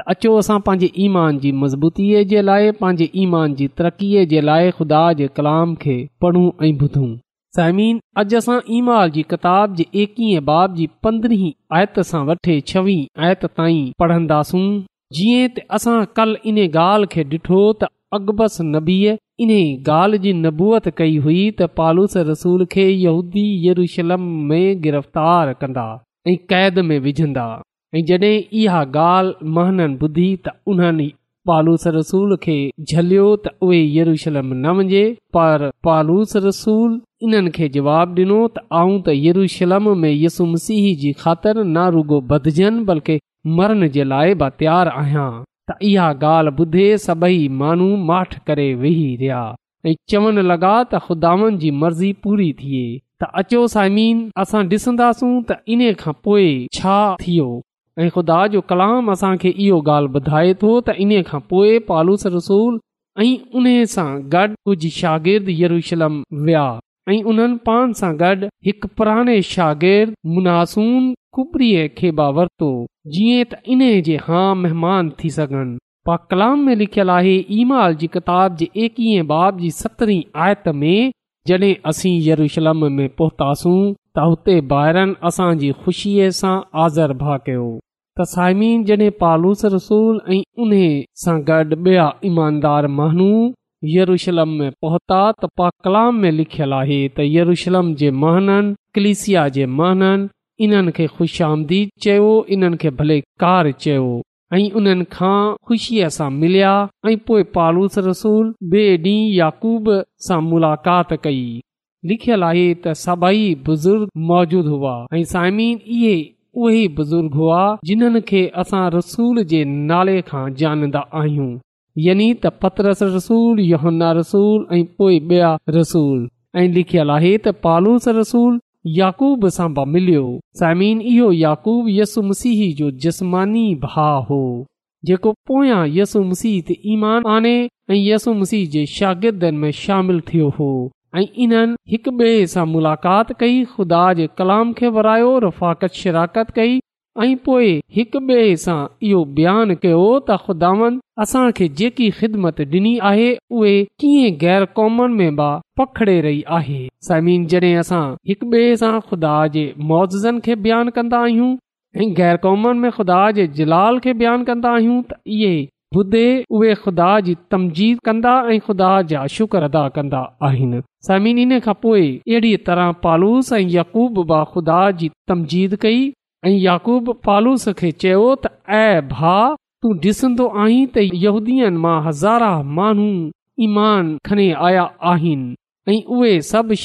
त अचो असां पंहिंजे ईमान जी मज़बूतीअ जे लाइ पंहिंजे ईमान जी तरक़ीअ जे लाइ खुदा जे कलाम खे पढ़ूं ऐं ॿुधूं साइमीन अॼु असां ईमान जी किताब जे एकवीह बाब जी पंद्रहीं आयत सां वठे छवीह आयत ताईं पढ़ंदासूं जीअं त असां कल इन ॻाल्हि खे ॾिठो त अकबस नबीअ इन ॻाल्हि जी नबूअत कई हुई त पालूस रसूल खे यहूदी यरूशलम में गिरफ़्तार कंदा ऐं क़ैद में विझंदा जॾहिं इहा ॻाल्हि महननि ॿुधी त उन्हनि पालूस रसूल खे झलियो त उहे यरूशलम न वञे पर पालूस रसूल इन्हनि खे जवाबु ॾिनो त आऊं त येशलम में यसु मसीह जी ख़ातिर न रुगो बधजनि बल्कि मरण जे लाइ बा तयारु आहियां त इहा ॻाल्हि ॿुधे सभई माण्हू माठ करे वेही रहिया ऐं चवणु लॻा त ख़ुदानि जी मर्ज़ी पूरी थिए त अचो साइमीन असां ॾिसंदासूं त इन्हे खां पोइ छा थियो ऐं ख़ुदा जो कलाम असां खे इहो ॻाल्हि ॿुधाए थो त इन्हीअ खां पोइ पालूस रसूल ऐं उन्हीअ सां गॾु कुझु शागिर्द यरूशलम विया ऐं उन्हनि पान सां गॾु हिकु पुराणे शागिर्द मुनासून कुबरीअ खे बि वरितो जीअं त इन जे हा महिमान थी सघनि पा कलाम में लिखियल आहे ईमाल माल जी किताब जे एकवीह बाब जी सतरहीं आयत में जड॒हिं असीं यरूशलम में पहुतासूं त हुते ॿाहिरनि असां जी ख़ुशीअ सां आज़र भा कयो त साइमीन जॾहिं पालूस रसूल ऐं उन्हीअ सां गॾु ॿिया ईमानदार यरूशलम में पहुता त पा कलाम में लिखियल आहे त यरूशलम जे कलिसिया जे महान इन्हनि खे ख़ुश आमदीद चयो इन्हनि खे भले कार चयो ऐं उन्हनि खां खु़शीअ सां मिलिया ऐं पोइ पालूस रसूल ॿिए ॾींहुं याकूब सां मुलाक़ात कई लिखियल आहे त सभई बुज़ुर्ग मौजूद हुआ ऐं साइमीन उहे असां रसूल जे नाले खां जानंदा आहियूं यानी त पतरस रसूल योहना रसूल ऐं पोइ ॿिया रसूल ऐं लिखियल आहे त पालूस रसूल याकूब सां बि मिलियो सामिन इहो याकूब यसु मसीह जो जसमानी भाउ हो जेको पोयां यसु मसीह ते आने ऐं यसु मसीह जे शागिर्दनि में शामिल थियो हो ऐं इन्हनि हिक ॿिए सां मुलाक़ात कई ख़ुदा जे कलाम खे वरायो रफ़ाकत शिरकत कई ऐं पोए हिक ॿिए सां इहो बयानु कयो त ख़ुदावन असां खे जेकी ख़िदमत ॾिनी आहे उहे कीअं गैर क़ौमनि में बि पखिड़े रही आहे समीन जॾहिं असां हिकु ॿिए सां ख़ुदा जे मौज़नि खे बयानु कंदा आहियूं ऐं ग़ैर क़ौमनि में ख़ुदा जे जलाल खे बयानु कंदा आहियूं त ॿुधे उहे ख़ुदा जी तमजीद कंदा ऐं ख़ुदा जा शुक्र अदा कंदा आहिनि समीन इन खां पोइ अहिड़ी तरह पालूस ऐं यकूब बा ख़ुदा जी तमज़ीद कई ऐं पालूस खे चयो त भा तूं ॾिसंदो आई त यहूदीअ मां हज़ारा माण्हू ईमान खणी आया आहिनि ऐं उहे सभु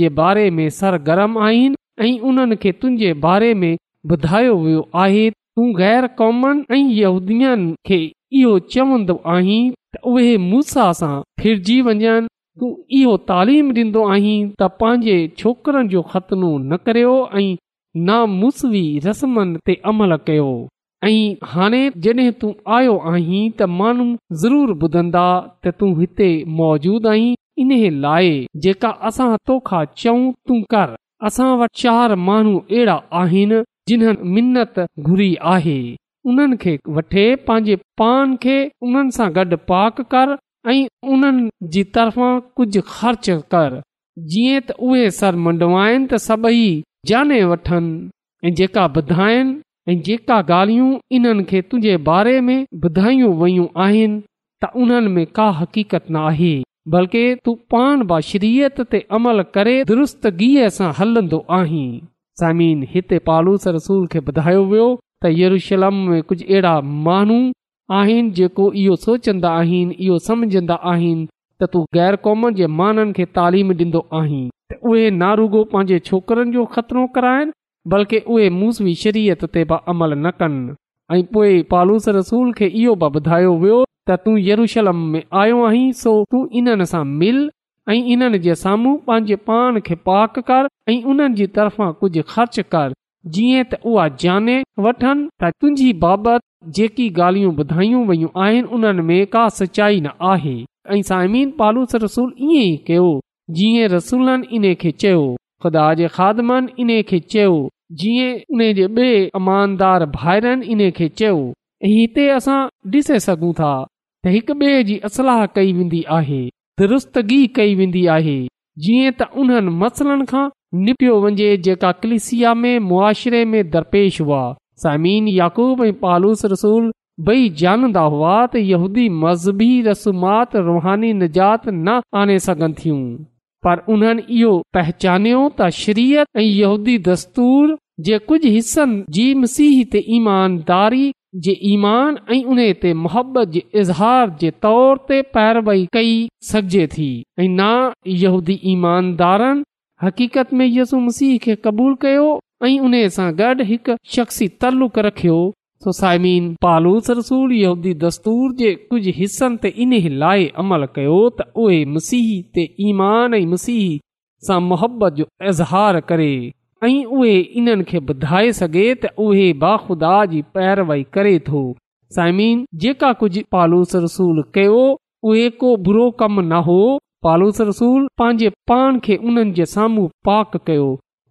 जे बारे में सरगर्म आहिनि ऐं उन्हनि खे तुंहिंजे बारे में ॿुधायो वियो आहे तूं गैर क़ौम ऐं यहूदीअ खे इहो चवंदो आहीं त उहे मूसा सां फिरजी वञनि तू इहो तालीम ॾींदो आहीं त पंहिंजे छोकरनि जो ख़तनो न करियो ऐं नामूसी रस्मनि ते अमल कयो ऐं हाणे जड॒हिं तूं आयो आहीं त माण्हू ज़रूरु ॿुधंदा त तूं हिते मौजूद आहीं इन लाइ जेका असां तोखा चऊं तू कर असां वटि चार माण्हू अहिड़ा आहिनि जिन्हनि मिनत घुरी आहे उन्हनि खे वठे पंहिंजे पान खे उन्हनि सां गॾु पाक कर ऐं उन्हनि जी तरफ़ां कुझु ख़र्च कर जीअं त उहे सर मंडवाइनि त सभई जाने वठनि ऐं जेका ॿुधाइनि ऐं जेका ॻाल्हियूं इन्हनि खे तुंहिंजे बारे में ॿुधायूं वयूं आहिनि त उन्हनि में का हक़ीक़त न आहे बल्कि तू पान बाशरीयत ते अमल करे दुरुस्तगीअ सां हलंदो आहीं ज़मीन हिते पालूस रसूल खे ॿुधायो वियो त येरुशलम में कुझु अहिड़ा माण्हू आहिनि जेको इहो सोचंदा आहिनि इहो समुझंदा आहिनि त तू गैर क़ौम जे माननि खे तालीम ॾींदो आहीं त उहे नारुगो पंहिंजे छोकरनि जो ख़तरो कराइनि बल्कि उहे शरीयत ते बि अमल न कनि पालूस रसूल खे इहो बि ॿुधायो वियो त तू येरुूशलम में आयो आहीं सो तू इन्हनि सां मिल ऐं इन्हनि जे साम्हूं पंहिंजे खे पाक कर ऐं उन्हनि जी तरफ़ां कुझु ख़र्च कर जीअं त उहा जाने वठनि त तुंहिंजी बाबति जेकी ॻाल्हियूं ॿुधायूं वयूं आहिनि उन्हनि में का सचाई न आहे ऐं कयो जीअं रसूलनि इन खे चयो ख़ुदा जे चयो जीअं उन जे बे ईमानदार भाइरनि इन खे चयो ऐं हिते असां ॾिसे सघूं था त हिकु ॿिए जी इसलाह कई वेंदी आहे दुरुस्तगी कई वेंदी आहे जीअं त उन्हनि मसलनि खां निपियो वञे जेका कलिसिया में मुआरे में दरपेश हुआ सामीन याकूब ऐं हुआ तहूदी मज़हबी रसूमातजात न आणे सघनि थियूं पर उन्हनि इहो पहचानयो त शरीत ऐं दस्तूर जे कुझु हिसनि जी मसीह ते ईमानदारी जे ईमान ऐं उन ते मोहबत जे इज़ार जे तौर ते पैरव कई सघिजे थी ऐं नदी ईमानदारनि हक़ीक़त में यसु मसीह खे क़बूलु कयो ऐं उन सां गॾु हिकु शख्सी तालुक रखियो हिसनि ते इन लाइ अमल कयो त उहे ईमान ऐं मसीह सां मुहबत जो इज़हार करे ऐं उहे इन्हनि खे ॿुधाए सघे त उहे बाखुदा जी पैरवई करे थो साइमीन जेका कुझु पालूस रसूल कयो उहे को बुरो कमु न हो पालूस रसूल पंहिंजे पाण खे उन्हनि जे साम्हूं पाक कयो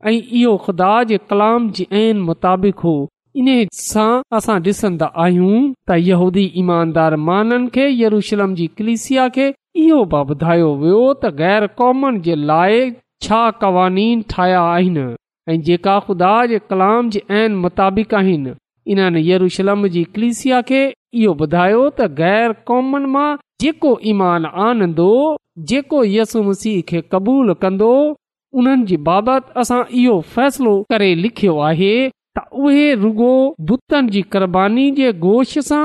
ऐं इहो ख़ुदा जे कलाम ऐन मुताबिक़ हो इन सां असां ॾिसंदा आहियूं त यहूदी ईमानदारे यरूशलम जी कलिसिया खे इहो ॿुधायो वियो त ग़ैर क़ौमनि जे लाइ छा क़वान ठाहिया आहिनि ऐं जेका ख़ुदा जे कलाम जे ऐन मुताबिक़ आहिनि इन्हनि येरुशलम जी कलिसिया खे इहो ॿुधायो त ग़ैर क़ौमनि मां जेको ईमान आनंदो जेको यसु मसीह खे क़बूल कंदो उन्हनि जी बाबति असां इहो फ़ैसिलो करे लिखियो आहे त उहे बुतनि जी क़ुर्बानी जे गोश सां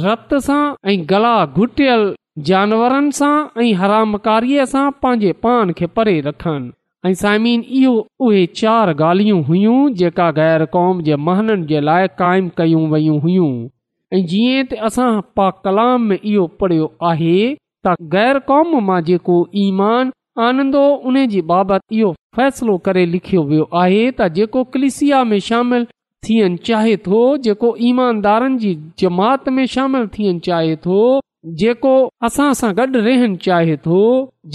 रत सां ऐं गला घुटियल जानवरनि सां ऐं हरामकारीअ सां पंहिंजे पान खे परे रखनि ऐं साइम इहो उहे चार ॻाल्हियूं हुयूं जेका ग़ैर क़ौम जे महननि जे लाइ क़ाइमु कयूं वयूं हुयूं ऐं जीअं त असां पा कलाम में इहो पढ़ियो आहे त गैर कौम मां जेको ईमान आनंदो उन जे बाबति इहो फ़ैसिलो करे लिखियो वियो आहे त जेको क्लिसिया में शामिल थियणु चाहे थो जेको ईमानदारनि जी जमात में शामिल थियणु चाहे थो जेको असां सां गॾु रहण चाहे थो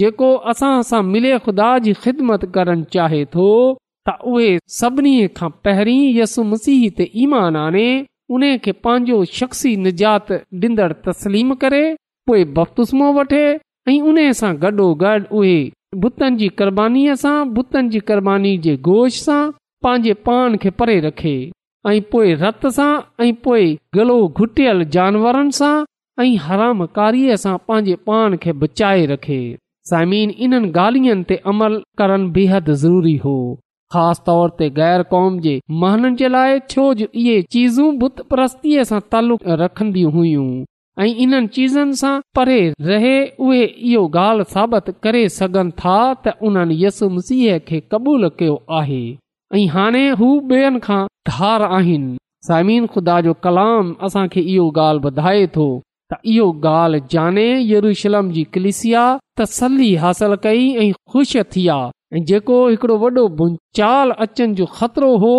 जेको असां सां मिले खुदा जी ख़िदमत करणु चाहे थो त उहे सभिनी खां पहिरीं यस मसी ते ईमान आने उन खे पंहिंजो शख़्सी निजात ॾींदड़ु तस्लीम करे पोइ बख़्तूस्मो वठे ऐं उन सां गॾो गॾु उहे बुतनि जी क़ुर्बानीअ सां बुतनि जी क़ुर्बानी जे गोश सां पंहिंजे पान खे परे रखे ऐं पोइ रत सां ऐं पोइ गलो घुटियल जानवरनि सां ऐं हराम कारीअ सां पंहिंजे पान खे बचाए रखे साइमीन इन्हनि ॻाल्हियुनि ते अमल करणु बेहद ज़रूरी हो ख़ासि तौर ते गैर कौम जे महननि जे लाइ छो जो इहे चीज़ूं बुत परस्तीअ सां तालुक रखंदियूं हुयूं ऐं इन्हनि चीज़नि सां परे रहे उहे इहो ॻाल्हि साबित करे सघनि था त उन्हनि मसीह खे क़बूलु कयो आहे ऐं हाणे हू ॿियनि खां धार आहिनि साइमीन खुदा जो कलाम असांखे इहो ॻाल्हि ॿुधाए थो त इहो ॻाल्हि जाने यरूशलम जी कलिसिया तसली हासिल कई ऐं ख़ुशि थिया ऐं जेको हिकिड़ो भूचाल बुनिचाल अचनि जो ख़तरो हो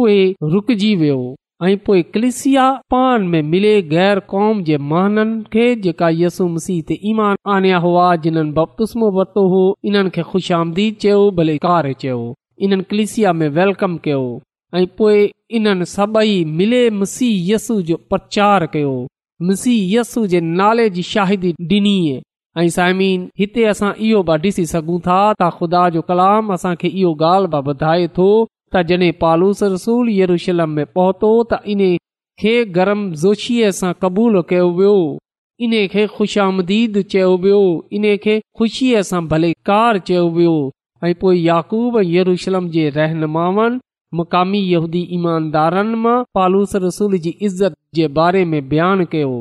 उहे रुकिजी वियो ऐं पोइ कलिसिया पान में मिले गैर कौम जे महाननि खे जेका यसू मसीह ते ईमान आणिया हुआ जिन्हनि बपतुस्मो वरितो हो इन्हनि खे ख़ुश आम्दीद चयो भले कार चयो इन्हनि कलिसिया में वेलकम कयो ऐं पोइ इन्हनि सभई मिले मसीह यसु जो प्रचार कयो मसीह यसु जे नाले जी शाहिदी ॾिनी ऐं साइमीन हिते असां इहो बि ॾिसी सघूं था त ख़ुदा जो कलाम असांखे इहो ॻाल्हि बि ॿुधाए थो त जॾहिं पालूस रसूल यरूशलम में पहुतो त इन खे गरम जोशीअ सां क़बूलु कयो वियो इन खे ख़ुशामदीद चयो वियो इन्हे खे ख़ुशीअ सां भलेकार चयो वियो ऐं पोइ याक़ूब यरूशलम जे रहनुमाउनि मक़ामी यहूदी ईमानदारनि मां पालूस रसूल जी इज़त जे बारे में बयानु कयो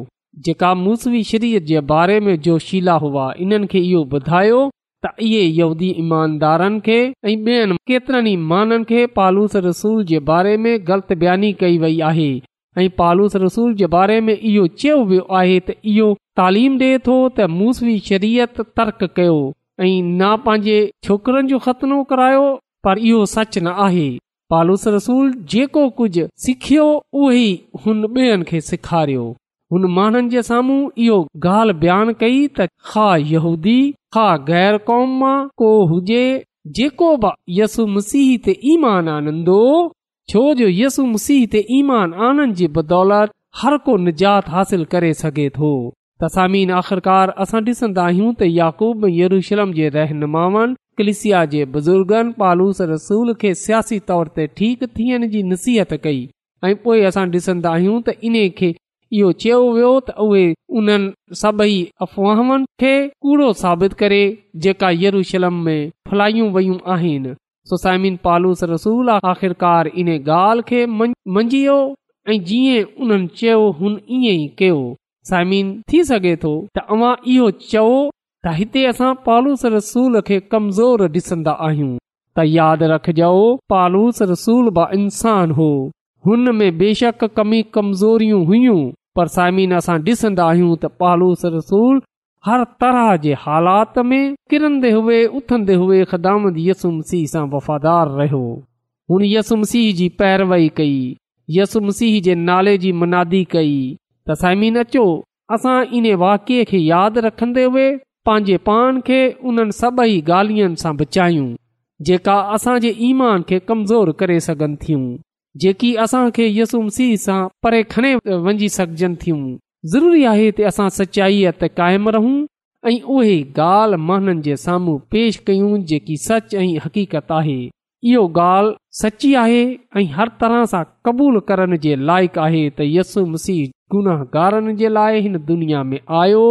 जेका मूसी शरीयत जे बारे में जोशीला हुआ इन्हनि खे इहो ॿुधायो त इहे यहदी ईमानदारनि खे ऐं ॿियनि केतिरनि माननि खे पालूस रसूल जे बारे में ग़लति बयानी कई वई आहे ऐं पालूस रसूल जे बारे में इहो चयो वियो आहे त इहो तालीम डे॒ थो त मूसवी शरीयत तर्क कयो ऐं न पंहिंजे छोकरनि जो ख़तनो करायो पर इहो सच न आहे पालूस रसूल जेको कुझ सिखियो उहो हुन ॿियनि खे सेखारियो हुन माण्हुनि जे साम्हूं इहो ॻाल्हि बयानु कई त खा यूदी खा गैर कौम मां को हुजे जेको बि यस मुसीह ते ईमान आनंद छो जो यसु मसीह ते ईमान आनंद जी बदौलत हर को निजात हासिल करे सघे थो तसामीन आख़िरकार असां ॾिसंदा आहियूं त याकूब यरूशलम जे रहनुमाउनि कलिसिया जे बुज़ुर्गनि पालूस रसूल खे सियासी तौर ते ठीक थियण जी नसीहत कई ऐं पोए असां ॾिसंदा आहियूं त खे इहो चयो वियो त उहे उन्हनि सभई अफ़वाहनि खे कूड़ो साबित करे जेका यरुशलम में फैलायूं वयूं आहिनि सोसाइमिन पालूस रसूल आख़िरकार इन ॻाल्हि खे मंझियो ऐं जीअं उन्हनि चयो हुन ईअं ई कयो साइमिन थी सघे थो इहो त हिते असां पालूस रसूल खे कमज़ोर ॾिसंदा आहियूं त यादि रखजो पालूस रसूल बा इंसान हो हुन में बेशक कमी कमज़ोरियूं हुयूं पर साइमीन असां ॾिसंदा आहियूं त पालूस रसूल हर तरह जे हालात में किरंदे हुए उथंदे हुए ख़दाम यसुम सिह सां वफ़ादार रहियो हुन यसुम सिंह जी पैरवई कई यसुम सिह जे नाले जी मनादी कई त साइमीन अचो असां इन वाक्य खे यादि रखंदे हुए पंहिंजे पाण खे उन्हनि सभई ॻाल्हियुनि सां बचायूं जेका असांजे ईमान खे कमज़ोर करे सघनि थियूं जेकी असांखे यसुम सीह सां परे खणे वञी सघजनि थियूं ज़रूरी आहे त असां सचाईअ ते क़ाइमु रहूं ऐं उहे ॻाल्हि माननि जे साम्हूं पेश कयूं जेकी सच ऐं हक़ीक़त आहे इहो ॻाल्हि सची आहे ऐं हर तरह सां क़बूल करण जे लाइक़ु आहे त यसुम सीह गुनाहगारनि जे लाइ हिन दुनिया में आयो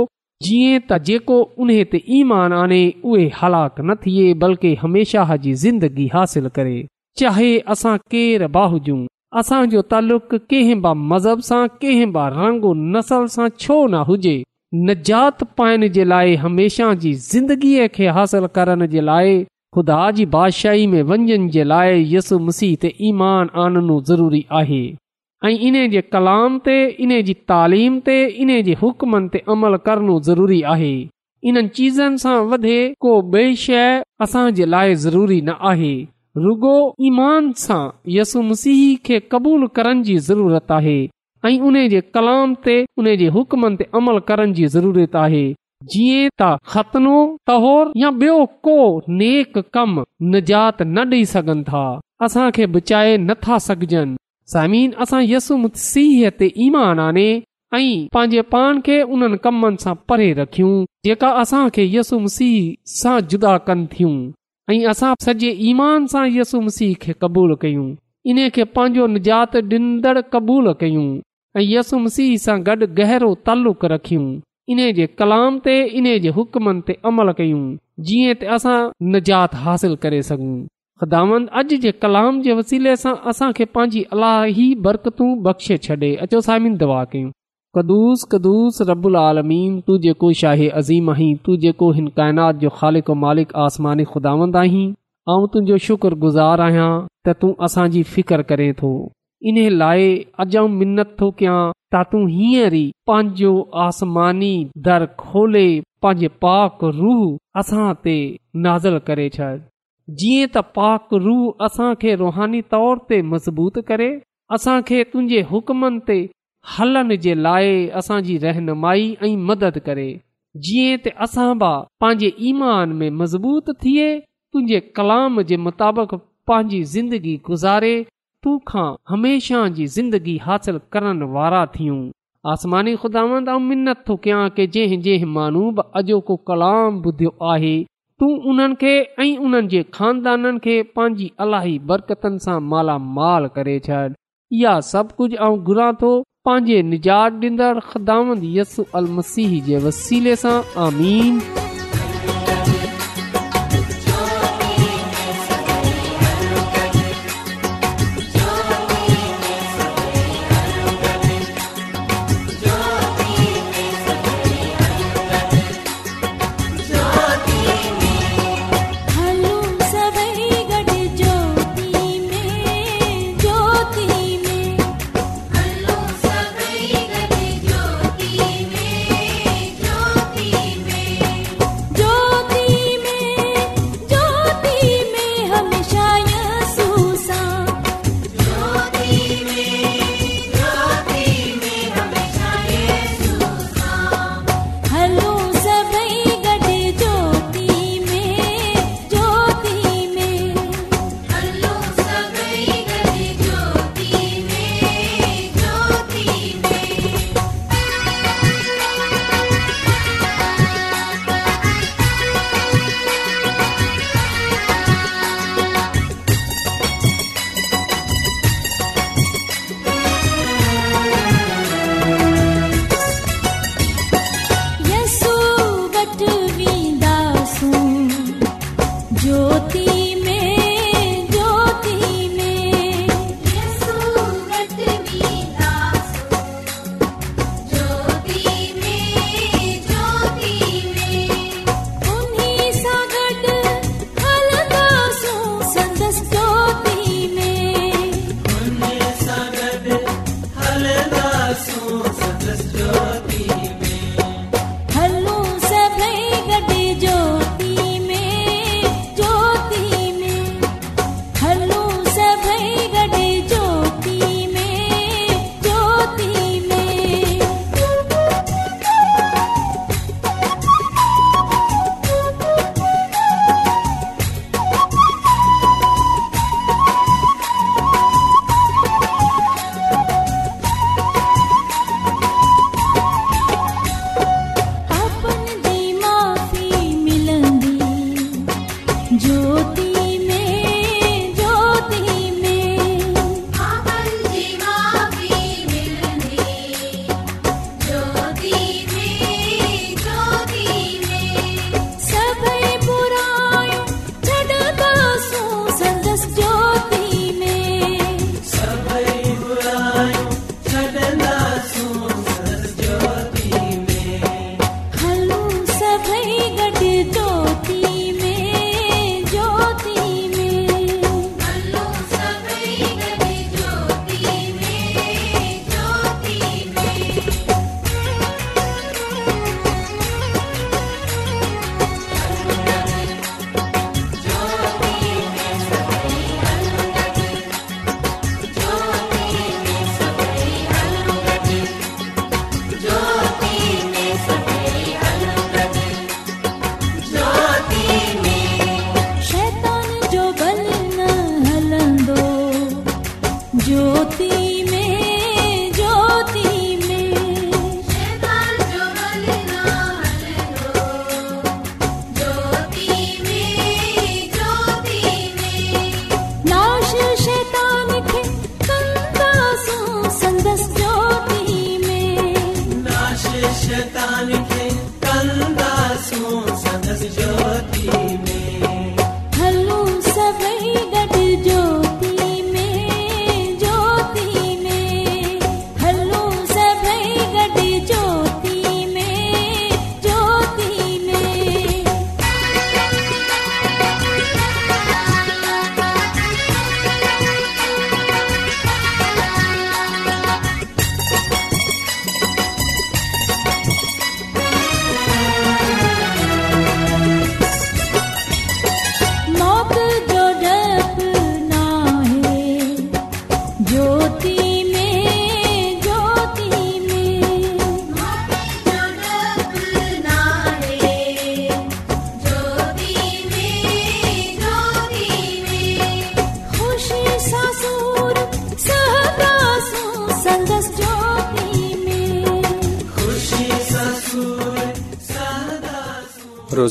जीअं त जेको उन ते ईमान आने उहे हलाक न थिए बल्कि हमेशह जी ज़िंदगी हासिल करे चाहे असां केरु भाउ हुजूं असांजो तालुक़ु कंहिं ब मज़हब सां कंहिं ब रांग नसल सां छो न हुजे नजात पाइण जे लाइ हमेशह जी ज़िंदगीअ खे हासिल करण जे लाइ ख़ुदा जी बादशाही में वञण जे लाइ यसु मसीह ते ईमान आनो ज़रूरी आहे ऐं इन जे कलाम ते इन जी तालीम ते इन जे हुकमनि ते अमल करणो ज़रूरी आहे इन्हनि चीज़नि सां वधे को ॿिए शइ असांजे लाइ ज़रूरी न आहे रुगो ईमान सां यसु मसीह खे क़बूल करण जी ज़रूरत आहे ऐं उन जे कलाम ते उन जे हुकमनि ते अमल करण जी ज़रूरत आहे जीअं त ख़तनो तहोर या ॿियो को नेक कम निजात न ॾेई सघनि था असां खे बचाए नथा सघजनि समीन असां यसु मसीह ते ईमान आने ऐं पंहिंजे पाण खे उन्हनि कमनि सां परे रखियूं जेका असां खे यसुम सीह सां जुदा कनि थियूं ऐं असां सॼे ईमान सां यसु मसीह खे क़बूलु कयूं इन खे पंहिंजो निजात ॾींदड़ क़बूल कयूं ऐं यसुम सीह सां गॾु गहरो ताल्लुक रखियूं इन जे कलाम ते इन जे हुकमनि ते अमल कयूं जीअं त असां निजात हासिल करे सघूं ख़िदामंद अॼु जे कलाम जे वसीले सां असांखे पंहिंजी अलाही बरकतूं बख़्शे छॾे अचो दवा कयूं कदुस कदुूस रबुल आलमीन तू जेको शाही अज़ीम आहीं तू जेको हिन काइनात जो ख़ालिक मालिक आसमानी खुदावंद आहीं ऐं तुंहिंजो शुक्रगुज़ार आहियां त तूं असांजी फिकर करे थो इन लाइ अॼु आऊं मिनत थो कयां त तूं हींअर ई पंहिंजो आसमानी दर खोले पंहिंजे पाक रूह असां ते नाज़ुल करे छॾ जीअं त पाक रूह असांखे रुहानी तौर ते मज़बूत करे असांखे तुंहिंजे हुकमनि ते हलण जे लाइ असांजी रहनुमाई ऐं मदद करे जीअं त असां बि पंहिंजे ईमान में मज़बूत थिए तुंहिंजे कलाम जे मुताबिक़ पंहिंजी ज़िंदगी गुज़ारे तूं खां हमेशह जी ज़िंदगी हासिल करण वारा थियूं आसमानी ख़ुदांद मिनत थो कयां की जंहिं जंहिं माण्हू बि अॼोको कलाम ॿुधियो आहे तूं उन्हनि खे ऐं उन्हनि जे खानदाननि खे पंहिंजी अलाही बरकतनि सां मालामाल करे छॾ इहा सभु कुझु ऐं घुरां थो पंहिंजे निजात ॾींदड़ ख़दांदसु अल मसीह जे वसीले सां आमीन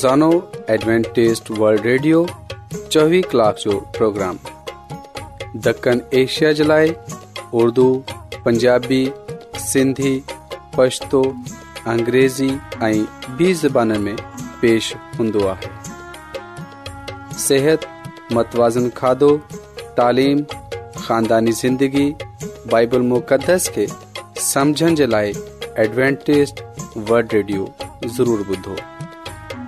سانو ایڈوانٹسٹ ورلڈ ریڈیو 24 کلاک جو پروگرام دکن ایشیا جلائے اردو پنجابی سندھی پشتو انګریزی ائی بی زبانن میں پیش ہندوا صحت متوازن کھادو تعلیم خاندانی زندگی بائبل مقدس کے سمجھن جلائے ایڈوانٹسٹ ورلڈ ریڈیو ضرور بدو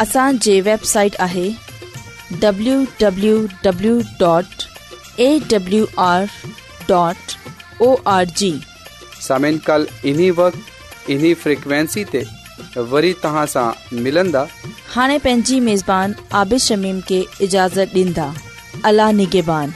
असांजे वेबसाइट आहे میزبان آبی شمیم کے اجازت खे इजाज़त ॾींदा अला निगेबान